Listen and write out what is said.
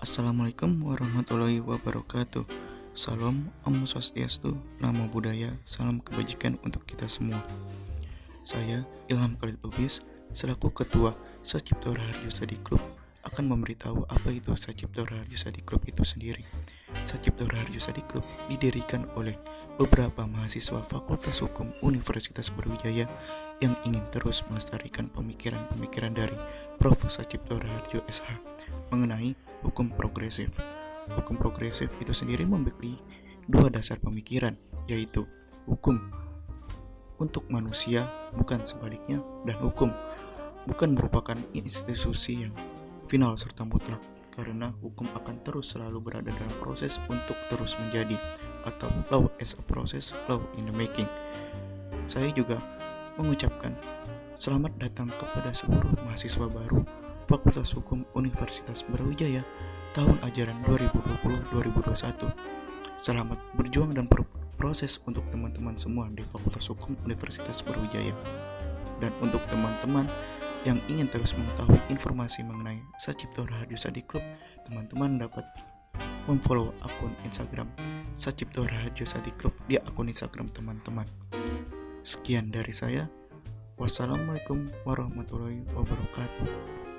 Assalamualaikum warahmatullahi wabarakatuh. Salam Om Swastiastu, Namo Buddhaya, salam kebajikan untuk kita semua. Saya Ilham Khalid Lubis, selaku Ketua Sacipto Raharjo Sadi Group, akan memberitahu apa itu Sacipto Raharjo Sadi Group itu sendiri. Sacipto Raharjo Sadi Group didirikan oleh beberapa mahasiswa Fakultas Hukum Universitas Brawijaya yang ingin terus melestarikan pemikiran-pemikiran dari Prof. Sacipto Raharjo SH mengenai hukum progresif. Hukum progresif itu sendiri memiliki dua dasar pemikiran, yaitu hukum untuk manusia, bukan sebaliknya, dan hukum bukan merupakan institusi yang final serta mutlak, karena hukum akan terus selalu berada dalam proses untuk terus menjadi, atau law as a process, law in the making. Saya juga mengucapkan selamat datang kepada seluruh mahasiswa baru Fakultas Hukum Universitas Brawijaya tahun ajaran 2020-2021. Selamat berjuang dan berproses untuk teman-teman semua di Fakultas Hukum Universitas Brawijaya. Dan untuk teman-teman yang ingin terus mengetahui informasi mengenai Sacipto Raharjo Sadi Club, teman-teman dapat memfollow akun Instagram Sacipto Raharjo Sadi Club di akun Instagram teman-teman. Sekian dari saya. Wassalamualaikum warahmatullahi wabarakatuh.